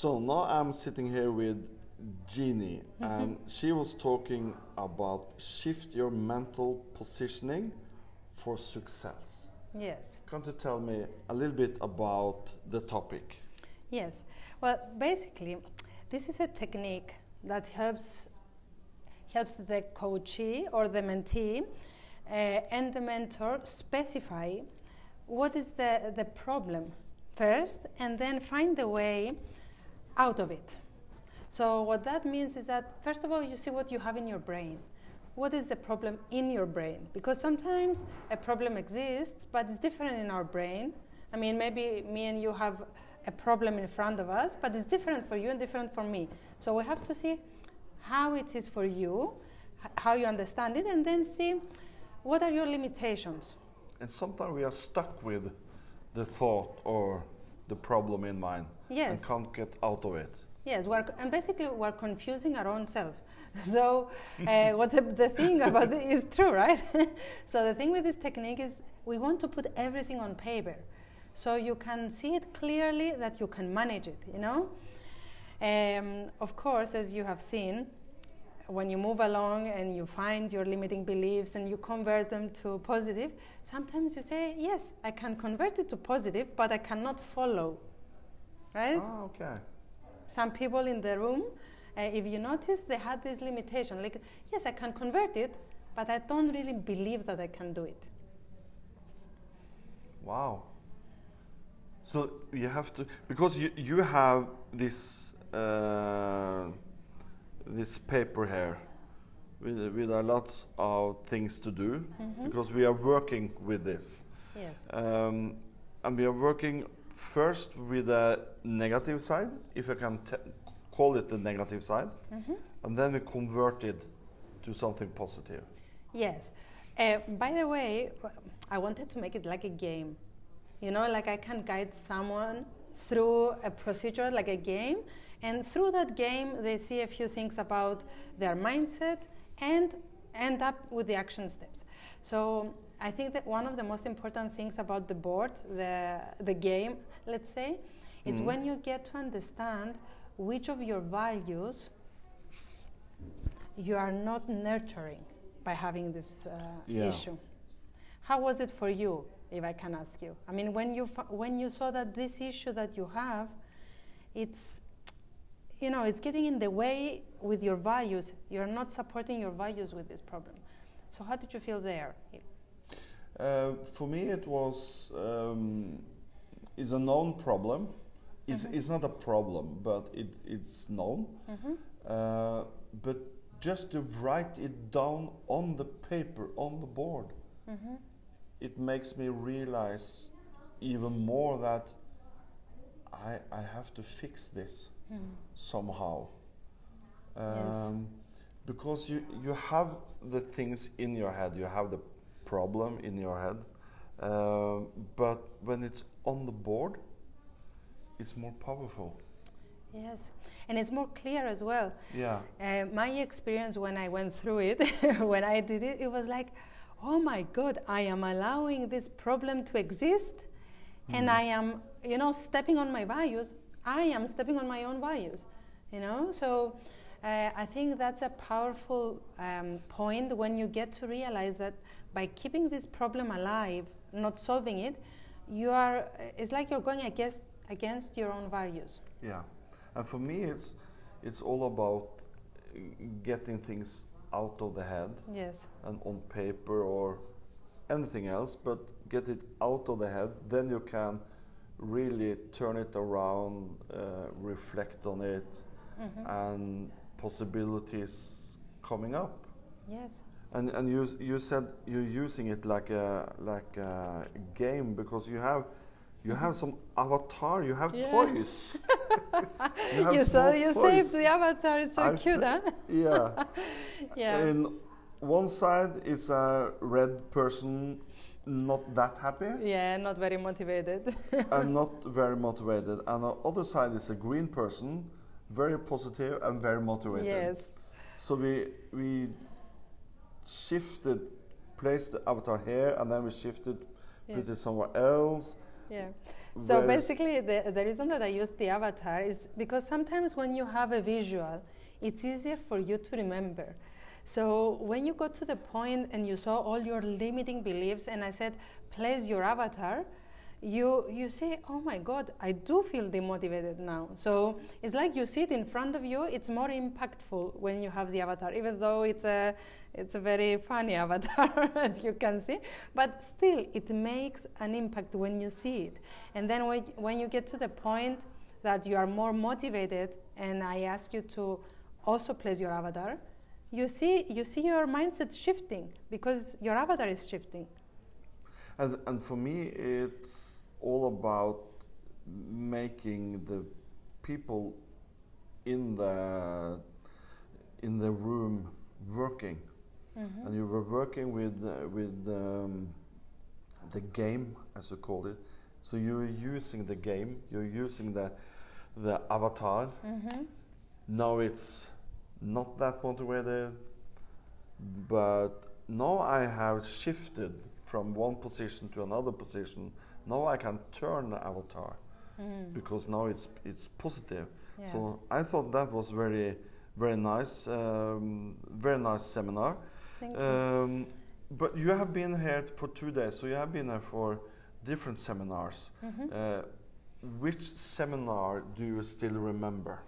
So now I'm sitting here with Jeannie, and she was talking about shift your mental positioning for success. Yes. Can't you tell me a little bit about the topic? Yes. Well, basically, this is a technique that helps helps the coachee or the mentee uh, and the mentor specify what is the, the problem first and then find the way out of it. So, what that means is that, first of all, you see what you have in your brain. What is the problem in your brain? Because sometimes a problem exists, but it's different in our brain. I mean, maybe me and you have a problem in front of us, but it's different for you and different for me. So, we have to see how it is for you, how you understand it, and then see what are your limitations. And sometimes we are stuck with the thought or the problem in mind and can't get out of it. Yes, we're, and basically we're confusing our own self. So, uh, what the, the thing about it is true, right? so the thing with this technique is we want to put everything on paper, so you can see it clearly that you can manage it. You know, um, of course, as you have seen, when you move along and you find your limiting beliefs and you convert them to positive, sometimes you say, "Yes, I can convert it to positive, but I cannot follow." Right? Ah, okay. some people in the room, uh, if you notice, they had this limitation. Like, yes, I can convert it, but I don't really believe that I can do it. Wow. So you have to because you you have this uh, this paper here with with a lot of things to do because we are working with this Yes. um, and we are working first with the negative side if I can t- call it the negative side and then we convert it to something positive. Yes. Uh, by the way, I wanted to make it like a game. You know, like I can guide someone through a procedure like a game, and through that game, they see a few things about their mindset and end up with the action steps. So I think that one of the most important things about the board, the, the game, let's say, is Mhm. when you get to understand which of your values you are not nurturing by having this uh, Yeah. issue. How was it for you, if I can ask you? I mean, when you fa- when you saw that this issue that you have, it's you know it's getting in the way with your values. You're not supporting your values with this problem. So how did you feel there? Uh, for me, it was um, is a known problem. It's, Mhm. it's not a problem, but it, it's known. Mm-hmm. Uh, but just to write it down on the paper, on the board, Mm-hmm. it makes me realize even more that I, I have to fix this Mm. somehow. Yes. Um, Because you, you have the things in your head, you have the problem in your head, um, but when it's on the board, it's more powerful. Yes, and it's more clear as well. Yeah. Uh, my experience when I went through it, when I did it, it was like, oh my God, I am allowing this problem to exist, and Mhm. I am, you know, stepping on my values. I am stepping on my own values, you know. So uh, I think that's a powerful um, point when you get to realize that by keeping this problem alive, not solving it, you are. It's like you're going against against your own values. Yeah, and for me, it's it's all about uh, getting things out of the head Yes. and on paper or anything else, but get it out of the head. Then you can really turn it around, uh, reflect on it, hmm and possibilities coming up. Yes. And and you you said you're using it like a like a game because you have you have some avatar, you have Yeah. toys. you have you saw you toys. saved the avatar. It's so I cute, sa- huh? Yeah. Yeah. In one side, it's a red person, not that happy yeah, not very motivated. and not very motivated. And the other side is a green person, very positive and very motivated. yes. So we we shifted, placed the avatar here, and then we shifted, put it somewhere else. Yeah. So basically, the, the reason that I used the avatar is because sometimes when you have a visual, it's easier for you to remember. So when you got to the point and you saw all your limiting beliefs, and I said, place your avatar, you you say, oh my God, I do feel demotivated now. So it's like you see it in front of you. It's more impactful when you have the avatar, even though it's a it's a very funny avatar as you can see, but still it makes an impact when you see it. And then when when you get to the point that you are more motivated, and I ask you to also place your avatar, you see you see your mindset shifting because your avatar is shifting. And, and for me, it's all about making the people in the in the room working. And you were working with uh, with um, the game, as you call it. So you're using the game. You're using the the avatar. Mm-hmm. Now it's not that motivated, but now I have shifted from one position to another position. Now I can turn the avatar Mm. because now it's it's positive. Yeah. So I thought that was very very nice, um, very nice seminar. Thank you. Um, but you have been here for two days, so you have been here for different seminars. Mhm. Uh, which seminar do you still remember?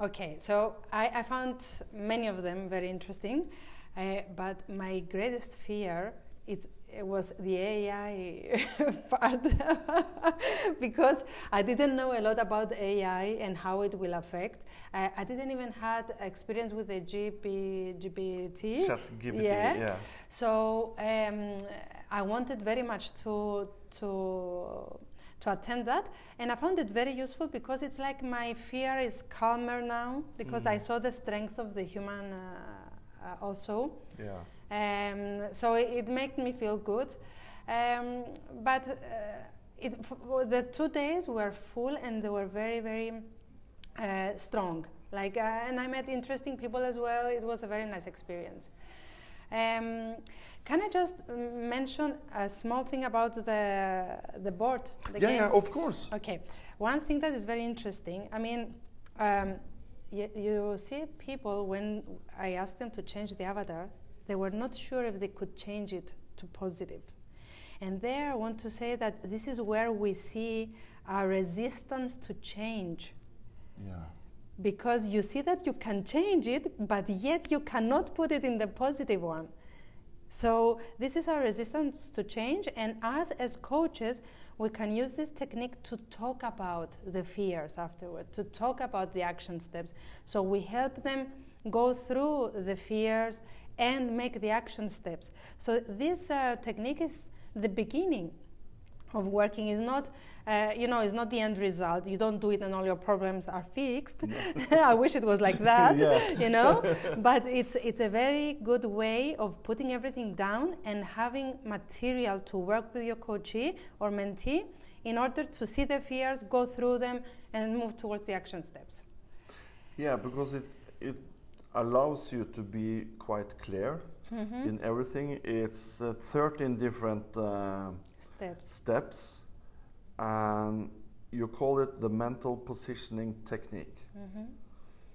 Okay, so I, I found many of them very interesting, uh, but my greatest fear it's, it was the AI part because I didn't know a lot about AI and how it will affect. Uh, I didn't even had experience with the GP, GPT. Chat GPT, Yeah. yeah. So um, I wanted very much to to to attend that, and I found it very useful because it's like my fear is calmer now because I Mm. saw the strength of the human uh, uh, also. Yeah. Um, so it, it made me feel good. Um, but uh, it, the two days were full and they were very, very uh, strong. Like, uh, and I met interesting people as well. It was a very nice experience. Um, can I just mention a small thing about the the board? The yeah, game? yeah, of course. Okay, one thing that is very interesting. I mean, um, you, you see people when I asked them to change the avatar, they were not sure if they could change it to positive. And there, I want to say that this is where we see our resistance to change. Yeah. Because you see that you can change it, but yet you cannot put it in the positive one. So, this is our resistance to change, and us as coaches, we can use this technique to talk about the fears afterward, to talk about the action steps. So, we help them go through the fears and make the action steps. So, this uh, technique is the beginning of working is not uh, you know it's not the end result you don't do it and all your problems are fixed i wish it was like that Yeah. you know but it's it's a very good way of putting everything down and having material to work with your coachee or mentee in order to see the fears go through them and move towards the action steps Yeah, because it it allows you to be quite clear Mhm. in everything. It's uh, 13 different uh, steps steps, and you call it the mental positioning technique. Mhm.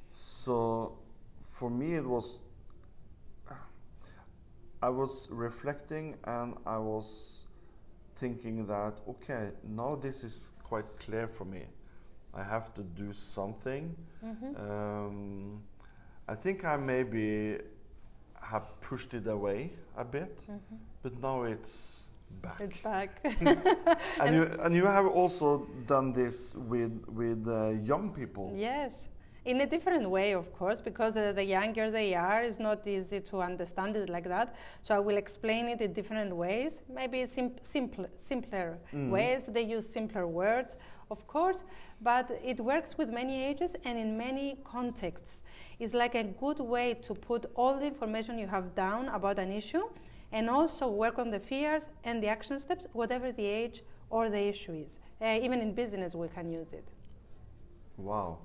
So, for me, it was. I was reflecting and I was thinking that, okay, now this is quite clear for me. I have to do something. Mhm. Um, I think I maybe have pushed it away a bit, Mhm. but now it's back. it's back and, you, and you have also done this with with uh, young people. Yes, in a different way, of course, because uh, the younger they are, it's not easy to understand it like that. So I will explain it in different ways, maybe sim- simple, simpler Mhm. ways. They use simpler words, of course, but it works with many ages and in many contexts. It's like a good way to put all the information you have down about an issue and also work on the fears and the action steps, whatever the age or the issue is. Uh, even in business, we can use it. Wow.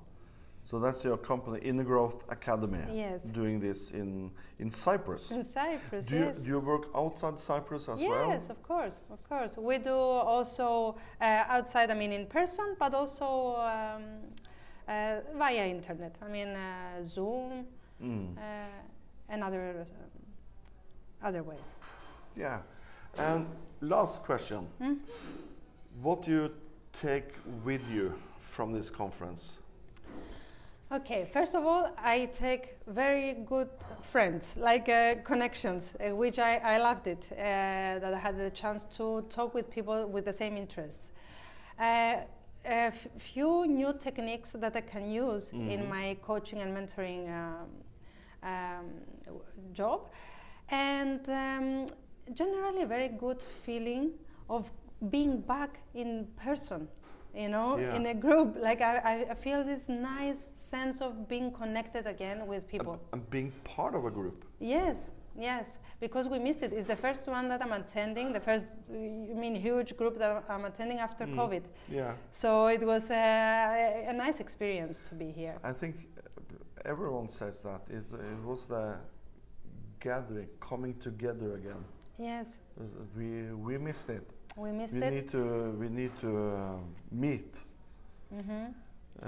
So that's your company, Inner Growth Academy, Yes. doing this in in Cyprus. In Cyprus, Do you, yes. do you work outside Cyprus as well? Yes, of course, of course. We do also uh, outside, I mean, in person, but also um, uh, via internet. I mean, uh, Zoom Mm. uh, and other, um, other ways. Yeah. And last question. Hmm? What do you take with you from this conference? Okay, first of all, I take very good friends, like uh, connections, uh, which I, I loved it, uh, that I had the chance to talk with people with the same interests. Uh, a few new techniques that I can use in Mhm. my coaching and mentoring um, um, job, and um, generally a very good feeling of being back in person you know Yeah. in a group like I, I- feel this nice sense of being connected again with people And, being part of a group. yes yes because we missed it it's the first one that i'm attending the first i mean huge group that i'm attending after Mm. covid Yeah. so it was a, a nice experience to be here I think everyone says that. It, it was the gathering, coming together again. yes Uh, We, we missed it. we missed we it need to we need to uh, meet. hmm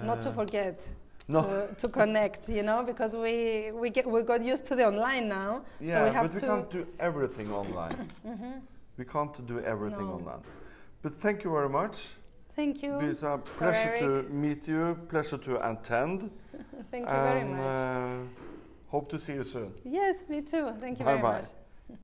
not to Uh, forget No. to, to connect you know because we we get we got used to the online now Yeah, so we have but we to can't do everything online. Mhm. we can't do everything No. online. But thank you very much. thank you It's a pleasure to meet you. Pleasure to attend. thank you very much Uh, hope to see you soon. yes me too thank you Bye very bye. much